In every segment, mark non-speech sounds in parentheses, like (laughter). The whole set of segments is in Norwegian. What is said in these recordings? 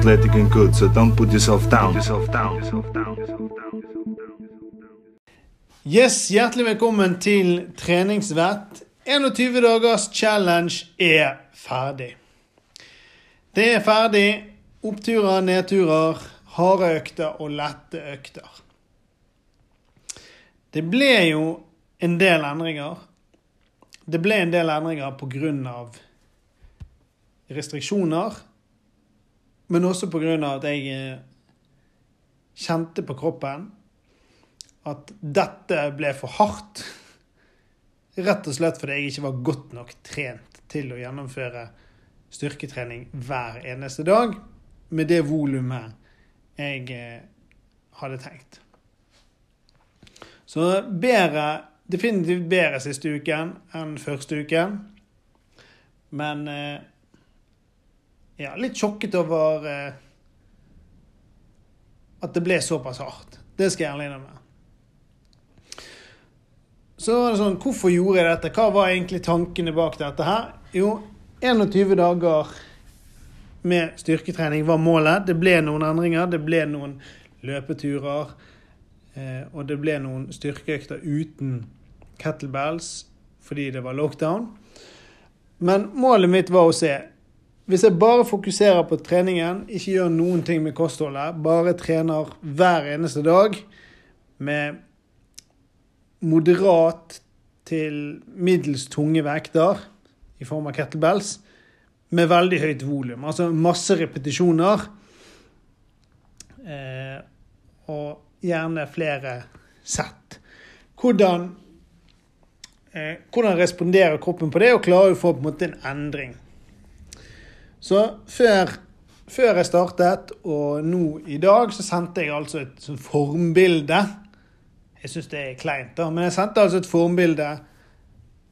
athletic and good, so don't put yourself down. Yes, Hjertelig velkommen til treningsvett. 21 dagers challenge er ferdig. Det er ferdig. Oppturer, nedturer, harde økter og lette økter. Det ble jo en del endringer. Det ble en del endringer pga. restriksjoner, men også pga. at jeg eh, kjente på kroppen at dette ble for hardt. Rett og slett fordi jeg ikke var godt nok trent til å gjennomføre styrketrening hver eneste dag med det volumet jeg eh, hadde tenkt. Så bedre, definitivt bedre siste uken enn første uken. Men eh, ja, litt sjokket over eh, at det ble såpass hardt. Det skal jeg ærlig innrømme. Så var det sånn, Hvorfor gjorde jeg dette? Hva var egentlig tankene bak dette her? Jo, 21 dager med styrketrening var målet. Det ble noen endringer. Det ble noen løpeturer. Eh, og det ble noen styrkeøkter uten kettlebells fordi det var lockdown. Men målet mitt var å se Hvis jeg bare fokuserer på treningen, ikke gjør noen ting med kostholdet, bare trener hver eneste dag med moderat til middels tunge vekter i form av kettlebells med veldig høyt volum. Altså masse repetisjoner. Eh, og gjerne flere sett. Hvordan, eh, hvordan responderer kroppen på det, og klarer å få på en måte en endring? Så før, før jeg startet, og nå i dag, så sendte jeg altså et formbilde jeg syns det er kleint, da. Men jeg sendte altså et formbilde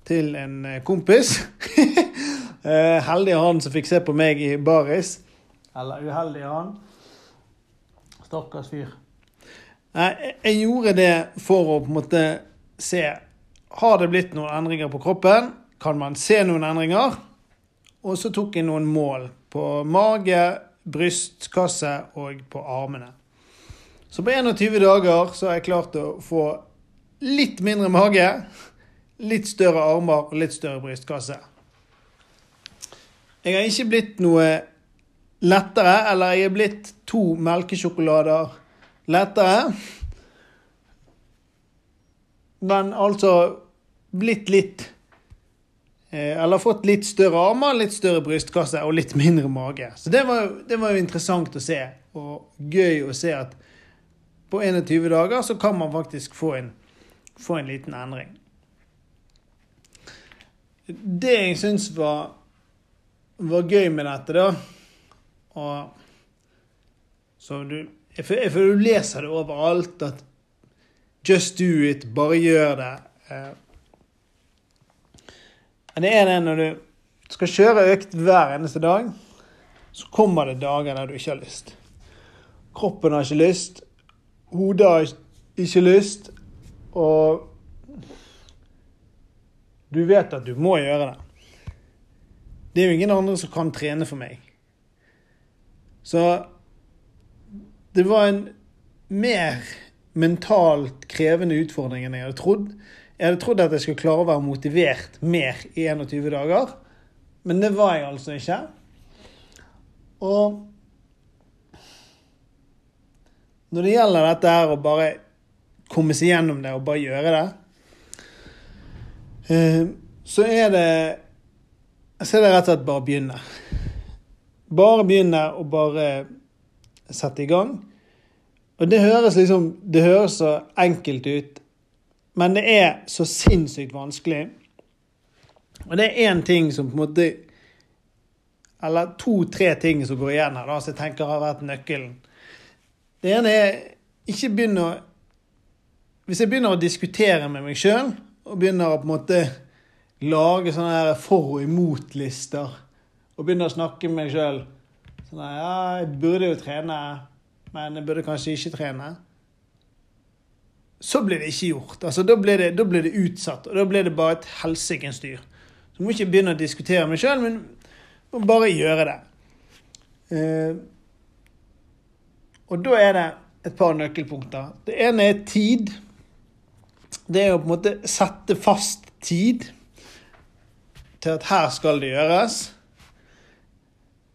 til en eh, kompis. (laughs) Eh, heldig han som fikk se på meg i baris. Eller uheldig han. Stakkars fyr. Jeg gjorde det for å på en måte se Har det blitt noen endringer på kroppen? Kan man se noen endringer? Og så tok jeg noen mål på mage, brystkasse og på armene. Så på 21 dager så har jeg klart å få litt mindre mage, litt større armer og litt større brystkasse. Jeg har ikke blitt noe lettere, eller jeg er blitt to melkesjokolader lettere. Men altså blitt litt Eller fått litt større armer, litt større brystkasse og litt mindre mage. Så det var, det var jo interessant å se, og gøy å se at på 21 dager så kan man faktisk få en, få en liten endring. Det jeg syns var, var, gøy med dette, da og så du, jeg, føler du leser det overalt at Just do it. Bare gjør det. Men det er det når du skal kjøre økt hver eneste dag, så kommer det dager der du ikke har lyst. Kroppen har ikke lyst, Hodet har ikke lyst, og du vet at du må gjøre det. Det er jo ingen andre som kan trene for meg. Så det var en mer mentalt krevende utfordring enn jeg hadde trodd. Jeg hadde trodd at jeg skulle klare å være motivert mer i 21 dager, men det var jeg altså ikke. Og når det gjelder dette her å bare komme seg gjennom det og bare gjøre det, eh, så er det så er det rett og slett bare å begynne. Bare begynne å bare sette i gang. Og det høres liksom Det høres så enkelt ut, men det er så sinnssykt vanskelig. Og det er én ting som på en måte Eller to-tre ting som går igjen her, da, som jeg tenker har vært nøkkelen. Det ene er ikke begynne å Hvis jeg begynner å diskutere med meg sjøl, og begynner å på en måte lage sånne her for og imot-lister, og begynner å snakke med meg sjøl sånn at, Ja, jeg burde jo trene, men jeg burde kanskje ikke trene. Så blir det ikke gjort. Altså, da, blir det, det utsatt, og da blir det bare et helsikens dyr. Så må ikke begynne å diskutere meg sjøl, men må bare gjøre det. Eh, Og da er det et par nøkkelpunkter. Det ene er tid. Det er å på en måte sette fast tid til at her skal det gjøres.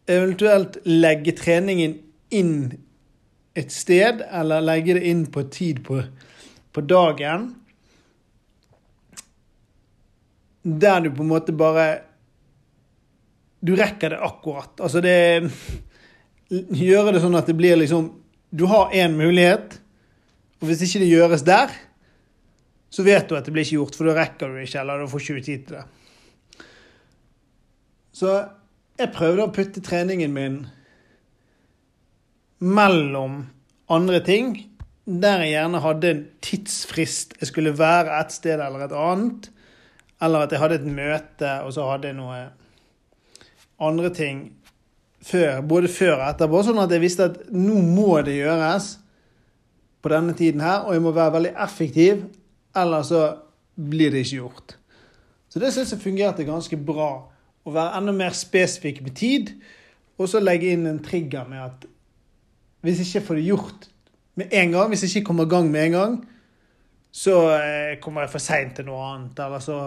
Eventuelt legge treningen inn et sted, eller legge det inn på tid på, på dagen. Der du på en måte bare Du rekker det akkurat. Altså det (laughs) Gjøre det sånn at det blir liksom Du har én mulighet, og hvis ikke det gjøres der, så vet du at det blir ikke gjort, for da rekker du ikke, eller du får ikke tid til det. Så jeg prøvde å putte treningen min mellom andre ting, der jeg gjerne hadde en tidsfrist. Jeg skulle være et sted eller et annet. Eller at jeg hadde et møte, og så hadde jeg noe andre ting før, både før og etterpå, sånn at jeg visste at nå må det gjøres på denne tiden her, og jeg må være veldig effektiv, eller så blir det ikke gjort. Så det syns jeg fungerte ganske bra. Å være enda mer spesifikk med tid, og så legge inn en trigger med at hvis jeg ikke får det gjort med en gang, hvis jeg ikke kommer i gang med en gang, så eh, kommer jeg for seint til noe annet, eller så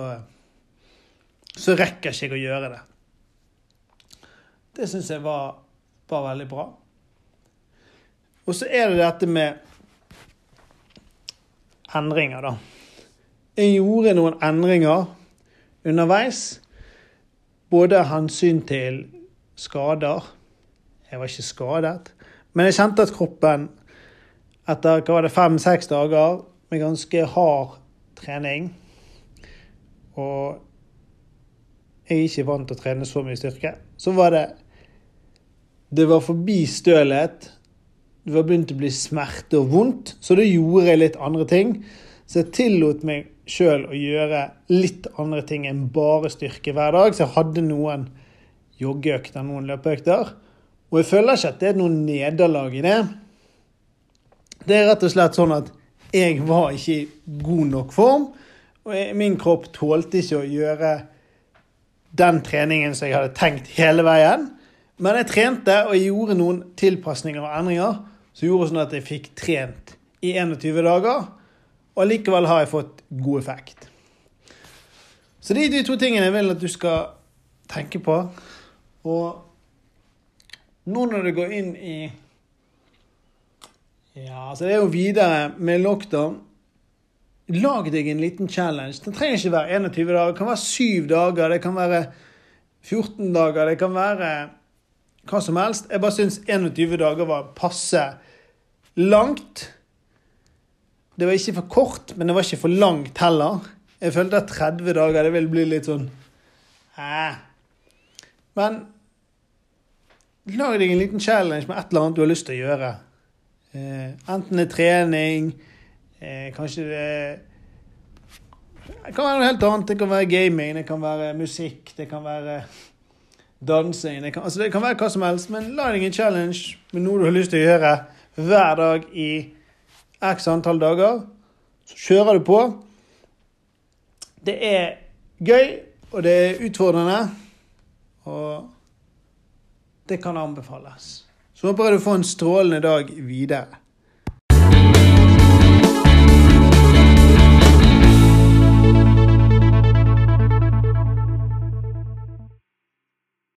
så rekker ikke å gjøre det. Det syns jeg var, var, veldig bra. Og så er det dette med endringer, da. Jeg gjorde noen endringer underveis. Både av hensyn til skader Jeg var ikke skadet. Men jeg kjente at kroppen etter hva var det, fem-seks dager med ganske hard trening Og jeg er ikke vant til å trene så mye styrke, så var det det var forbi stølhet. Det var begynt å bli smerte og vondt, så da gjorde jeg litt andre ting. Så jeg tillot meg sjøl å gjøre litt andre ting enn bare styrke hver dag. Så jeg hadde noen joggeøkter, noen løpeøkter. Og jeg føler ikke at det er noe nederlag i det. Det er rett og slett sånn at jeg var ikke i god nok form. Og min kropp tålte ikke å gjøre den treningen som jeg hadde tenkt hele veien. Men jeg trente, og jeg gjorde noen tilpasninger og endringer som gjorde sånn at jeg fikk trent i 21 dager. Og likevel har jeg fått god effekt. Så det er de to tingene jeg vil at du skal tenke på. Og nå når du går inn i Ja, altså det er jo videre med lockdown. Lag deg en liten challenge. Den trenger ikke være 21 dager. Det kan være 7 dager, det kan være 14 dager, det kan være hva som helst. Jeg bare syns 21 dager var passe langt. Det var ikke for kort, men det var ikke for langt heller. Jeg følte at 30 dager det ville bli litt sånn eh. Men lag deg en liten challenge med et eller annet du har lyst til å gjøre. Eh, enten det er trening, eh, kanskje det Det kan være noe helt annet. Det kan være gaming, det kan være musikk, det kan være dansing det kan, altså det kan være hva som helst, men la deg en challenge med noe du har lyst til å gjøre hver dag i x antall dager. Så kjører du på. Det er gøy, og det er utfordrende. Og det kan anbefales. Så håper jeg du får en strålende dag videre.